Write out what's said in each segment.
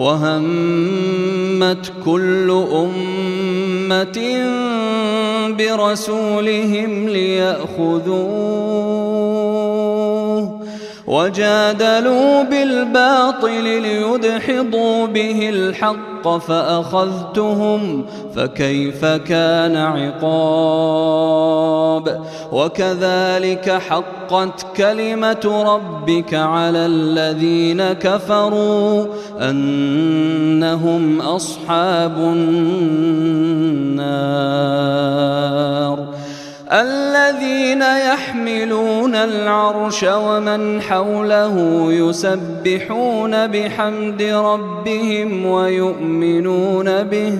وهمت كل أمة برسولهم ليأخذوه وجادلوا بالباطل ليدحضوا به الحق فأخذتهم فكيف كان عقاب وكذلك حقت كلمة ربك على الذين كفروا أنهم أصحاب النار الذين يحملون العرش ومن حوله يسبحون بحمد ربهم ويؤمنون به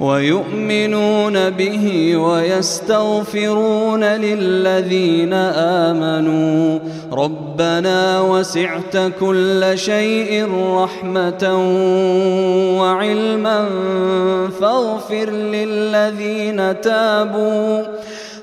ويؤمنون به ويستغفرون للذين آمنوا. ربنا وسعت كل شيء رحمة وعلما فاغفر للذين تابوا.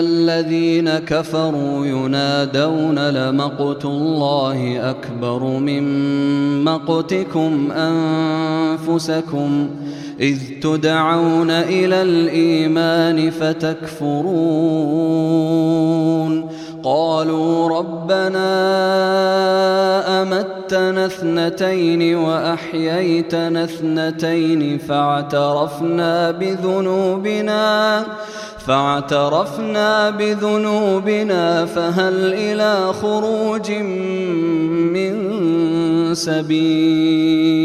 الذين كفروا ينادون لمقت الله أكبر من مقتكم أنفسكم إذ تدعون إلى الإيمان فتكفرون. قالوا ربنا أمتنا اثنتين وأحييتنا اثنتين فاعترفنا بذنوبنا فاعترفنا بذنوبنا فهل إلى خروج من سبيل؟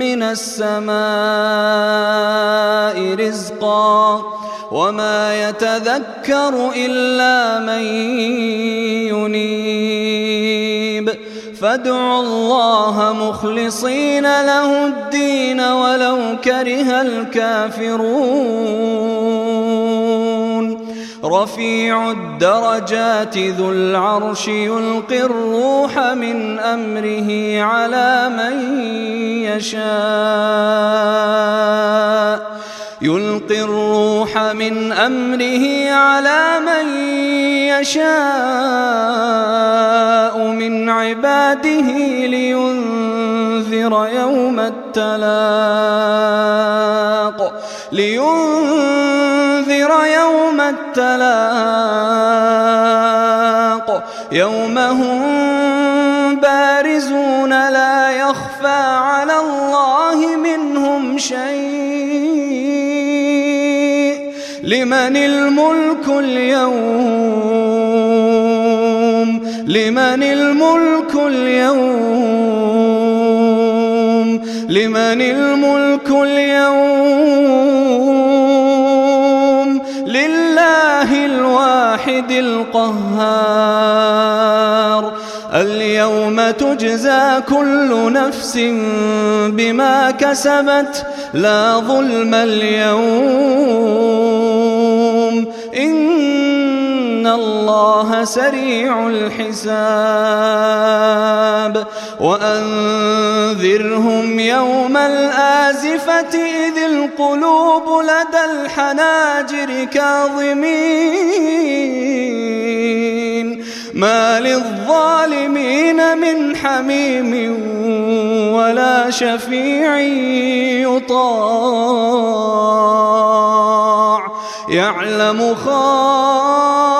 من السماء رزقا وما يتذكر إلا من ينيب. فادعوا الله مخلصين له الدين ولو كره الكافرون. رفيع الدرجات ذو العرش يلقي الروح من أمره على من يشاء. يلقي الروح من أمره على من يشاء من عباده لينذر يوم التلاق. لينذر ونذير يوم التلاق. يوم هم بارزون لا يخفى على الله منهم شيء. لمن الملك اليوم؟ لمن الملك اليوم؟ لمن الملك القهار. اليوم تجزى كل نفس بما كسبت. لا ظلم اليوم. الله سريع الحساب. وأنذرهم يوم الآزفة إذ القلوب لدى الحناجر كاظمين. ما للظالمين من حميم ولا شفيع يطاع. يعلم خائنة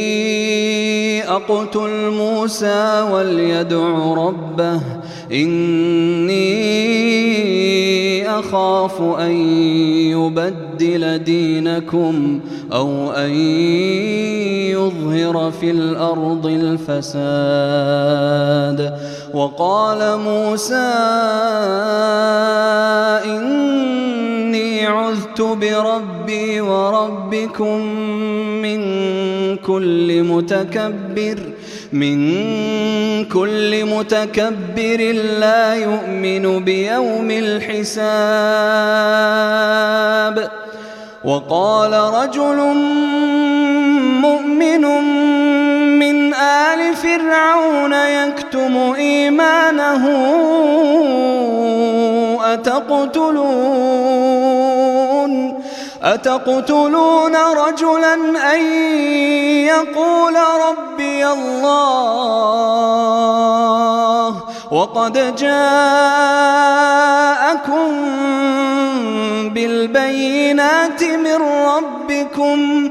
أقتل موسى وليدع ربه. إني أخاف أن يبدل دينكم أو أن يظهر في الأرض الفساد. وقال موسى إني عذت بربي وربكم من كل متكبر من كل متكبر لا يؤمن بيوم الحساب. وقال رجل مؤمن من آل فرعون يكتم إيمانه أتقتلون؟ أتقتلون رجلا أن يقول ربي الله وقد جاءكم بالبينات من ربكم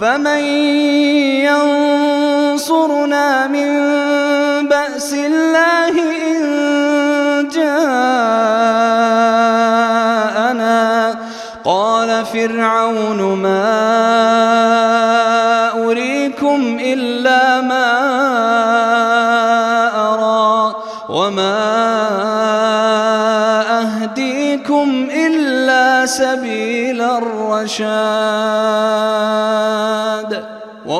فمن ينصرنا من بأس الله إن جاءنا قال فرعون ما أريكم إلا ما أرى وما أهديكم إلا سبيل الرشاد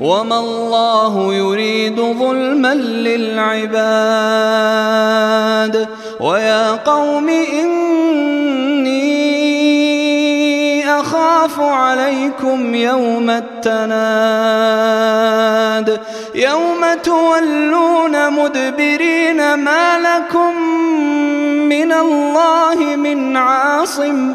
وما الله يريد ظلما للعباد. ويا قوم إني أخاف عليكم يوم التناد. يوم تولون مدبرين ما لكم من الله من عاصم.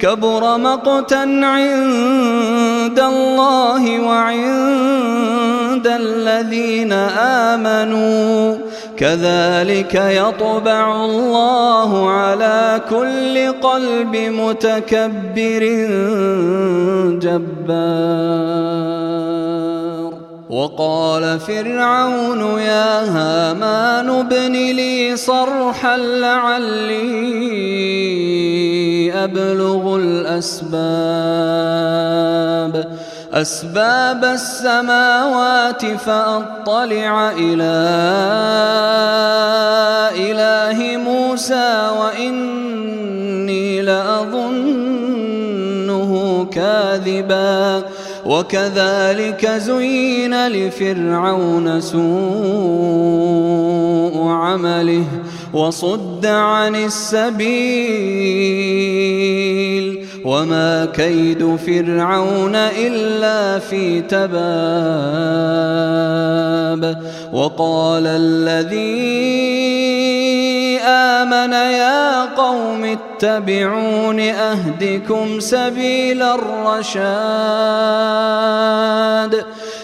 كبر مقتا عند الله وعند الذين آمنوا. كذلك يطبع الله على كل قلب متكبر جبار. وقال فرعون يا هامان ابن لي صرحا لعلي أبلغ الأسباب. أسباب السماوات فأطلع إلى إله موسى وإني لأظنه كاذبا. وكذلك زين لفرعون سوء عمله. وصد عن السبيل وما كيد فرعون إلا في تباب وقال الذي آمن يا قوم اتبعون أهدكم سبيل الرشاد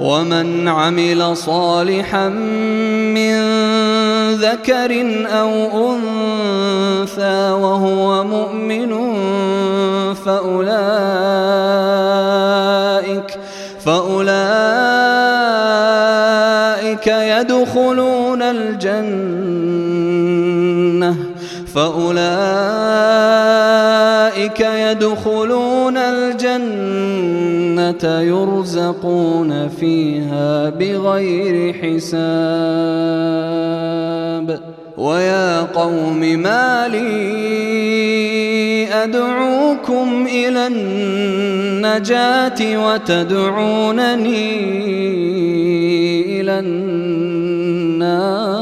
ومن عمل صالحا من ذكر أو أنثى وهو مؤمن فأولئك فأولئك يدخلون الجنة فأولئك أولئك يدخلون يرزقون فيها بغير حساب. ويا قوم ما لي أدعوكم إلى النجاة وتدعونني إلى النار.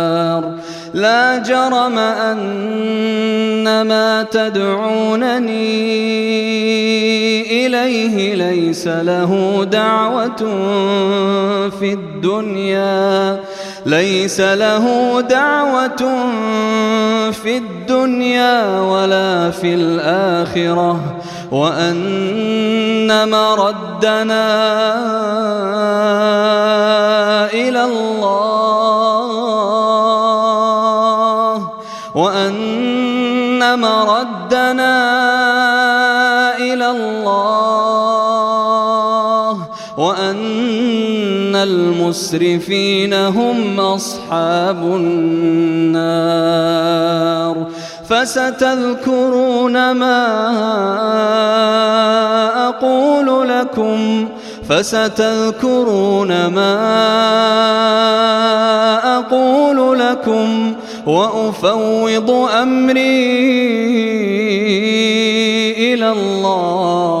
لا جرم أن ما تدعونني إليه ليس له دعوة في الدنيا. ليس له دعوة في الدنيا ولا في الآخرة. وأن مردنا إلى الله المسرفين هم أصحاب النار فستذكرون ما أقول لكم فستذكرون ما أقول لكم وأفوض أمري إلى الله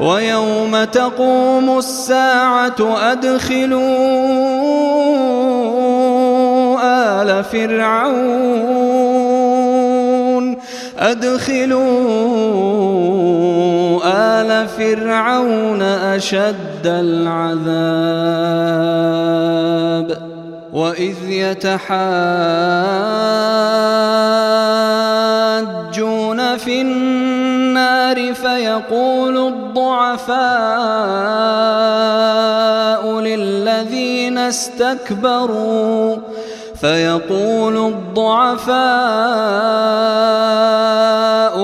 ويوم تقوم الساعة أدخلوا آل فرعون. أدخلوا آل فرعون أشد العذاب. وإذ يتحاجون في النار فيقول الضعفاء للذين استكبروا فيقول الضعفاء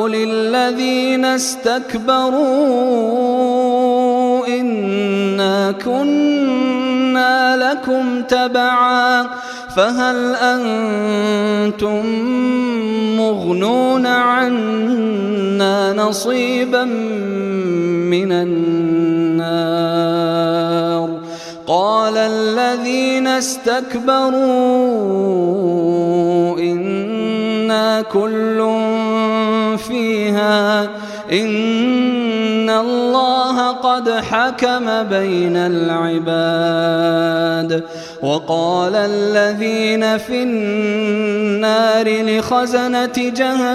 للذين استكبروا إنا كنا لكم تبعا فهل أنتم مغنون عنا نصيبا من النار؟ قال الذين استكبروا إنا كل فيها إن الله قد حكم بين العباد وقال الذين في النار لخزنة جهنم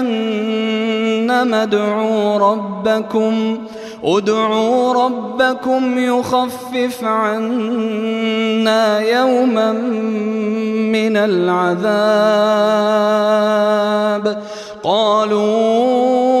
ادعوا ربكم ادعوا ربكم يخفف عنا يوما من العذاب قالوا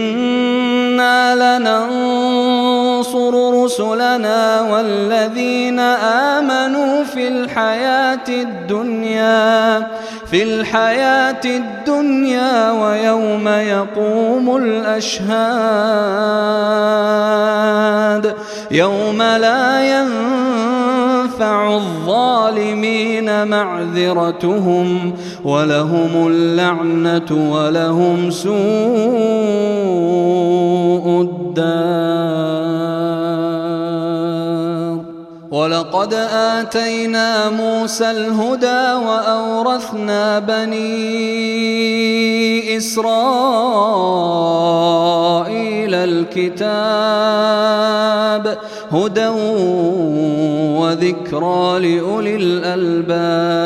لننصر رسلنا والذين آمنوا في الحياة الدنيا في الحياة الدنيا ويوم يقوم الأشهاد يوم لا ينفع الظالمين معذرتهم ولهم اللعنة ولهم سوء الدار. ولقد آتينا موسى الهدى وأورثنا بني إسرائيل الكتاب هدى وذكرى لأولي الألباب.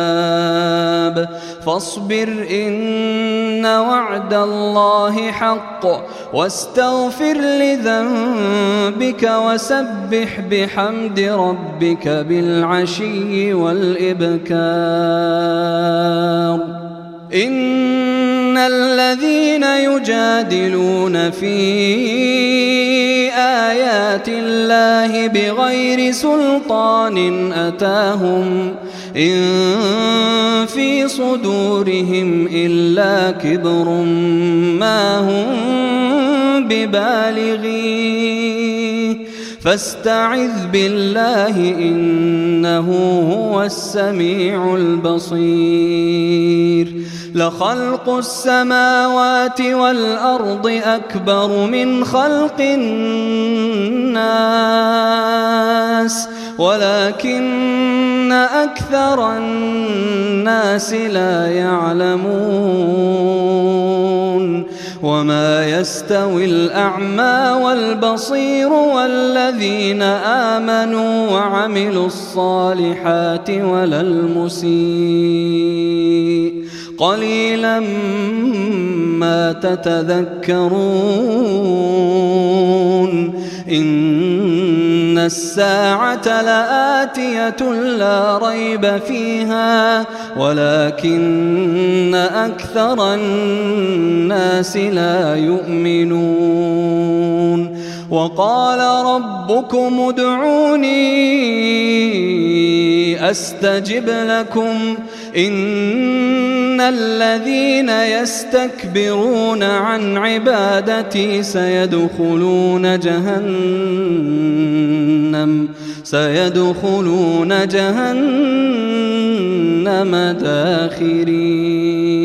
فاصبر إن وعد الله حق واستغفر لذنبك وسبح بحمد ربك بالعشي والإبكار. إن الذين يجادلون في آيات الله بغير سلطان أتاهم إن في صدورهم إلا كبر ما هم ببالغيه. فاستعذ بالله إنه هو السميع البصير. لخلق السماوات والأرض أكبر من خلق الناس. ولكن أكثر الناس لا يعلمون وما يستوي الأعمى والبصير والذين آمنوا وعملوا الصالحات ولا المسيء. قليلا ما تتذكرون. إن الساعة لآتية لا ريب فيها ولكن أكثر الناس لا يؤمنون وقال ربكم ادعوني أستجب لكم. إن الذين يستكبرون عن عبادتي سيدخلون جهنم سيدخلون جهنم داخرين.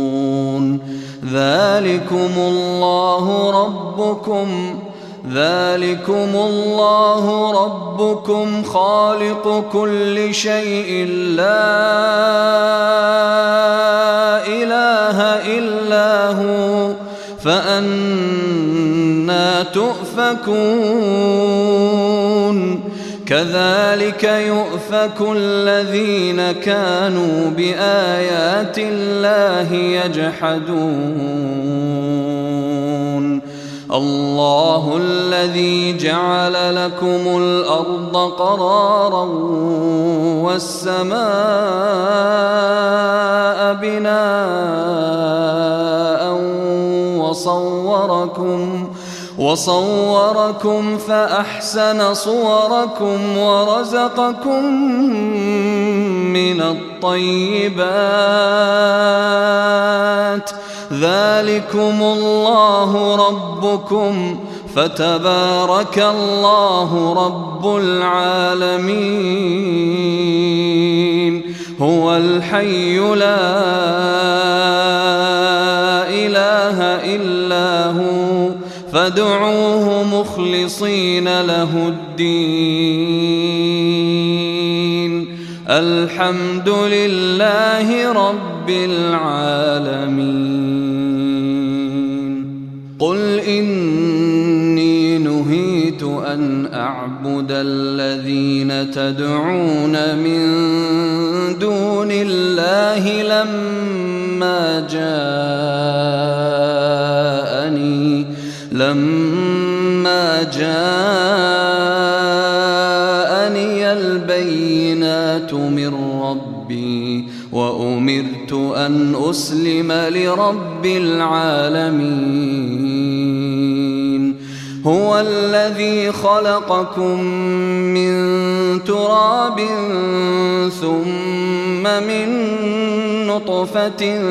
ذلكم الله ربكم ذلكم الله ربكم خالق كل شيء لا إله إلا هو فأنا تؤفكون كذلك يؤفك الذين كانوا بآيات الله يجحدون. الله الذي جعل لكم الأرض قرارا والسماء بناء وصوركم وصوركم فأحسن صوركم ورزقكم من الطيبات ۖ. ذلكم الله ربكم. فتبارك الله رب العالمين. هو الحي لا إله إلا هو. فادعوه مخلصين له الدين. الحمد لله رب العالمين. قل إني نهيت أن أعبد الذين تدعون من دون الله لما جاءني لما جاءني البينات من أمرت أن أسلم لرب العالمين. هو الذي خلقكم من تراب ثم من نطفة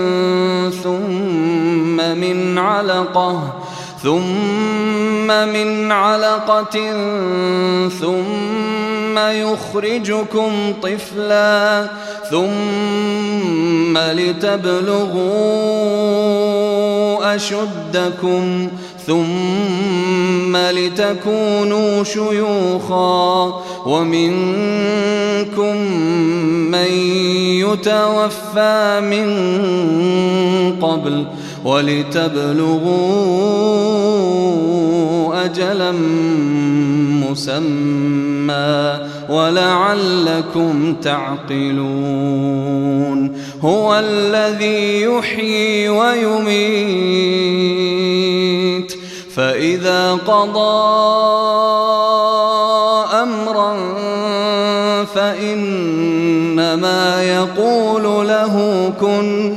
ثم من علقة ثم من علقة ثم يخرجكم طفلا ثم لتبلغوا أشدكم ثم لتكونوا شيوخا ومنكم من يتوفى من قبل ولتبلغوا أجلا مسمى ولعلكم تعقلون هو الذي يحيي ويميت فإذا قضى أمرا فإنما يقول له كن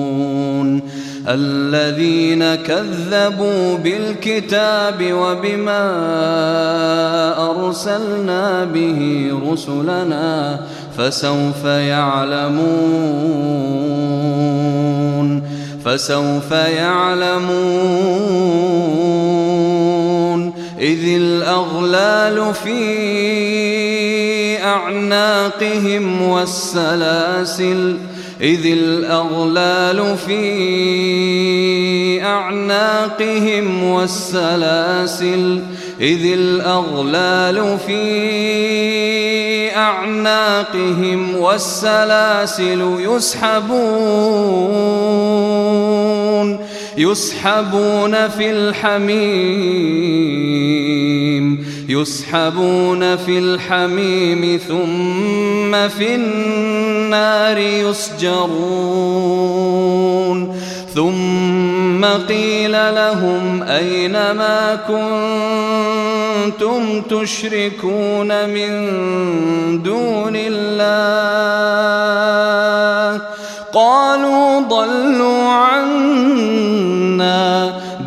الذين كذبوا بالكتاب وبما أرسلنا به رسلنا فسوف يعلمون فسوف يعلمون إذ الأغلال في أعناقهم والسلاسل إذ الأغلال في أعناقهم والسلاسل إذ الأغلال في أعناقهم والسلاسل يسحبون. يسحبون في الحميم يسحبون في الحميم ثم في النار يسجرون. ثم قيل لهم أين ما كنتم تشركون من دون الله؟ قالوا ضلوا عنا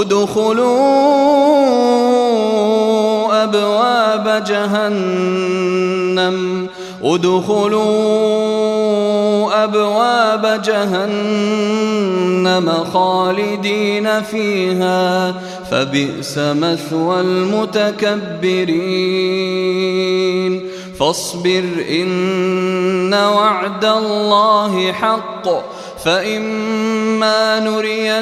ادخلوا أبواب جهنم. ادخلوا أبواب جهنم خالدين فيها. فبئس مثوى المتكبرين. فاصبر إن وعد الله حق. فإما نرينك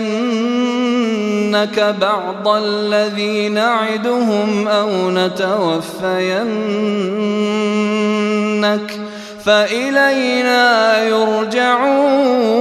بعض الذي نعدهم أو نتوفينك فإلينا يرجعون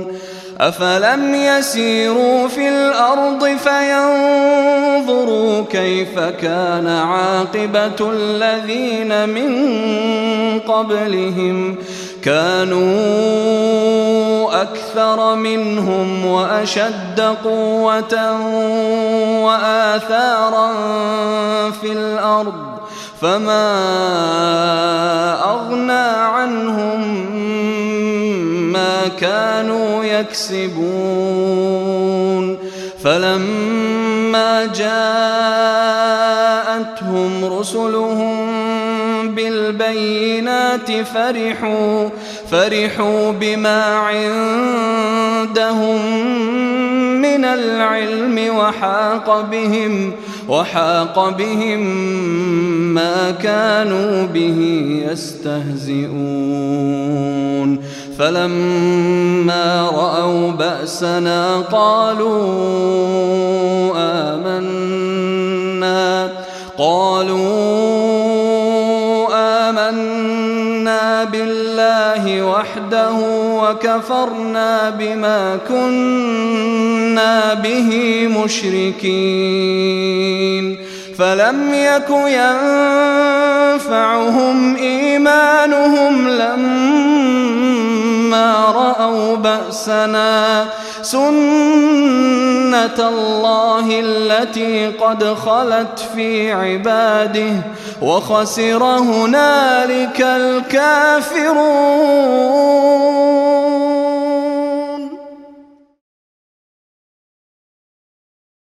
أفلم يسيروا في الأرض فينظروا كيف كان عاقبة الذين من قبلهم كانوا أكثر منهم وأشد قوة وآثارا في الأرض فما أغنى عنهم كانوا يكسبون فلما جاءتهم رسلهم بالبينات فرحوا فرحوا بما عندهم من العلم وحاق بهم وحاق بهم ما كانوا به يستهزئون. فلما رأوا بأسنا قالوا آمنا قالوا آمنا بالله وحده وكفرنا بما كنا به مشركين. فلم يك ينفعهم إيمانهم لما رأوا بأسنا سنة الله التي قد خلت في عباده وخسر هنالك الكافرون.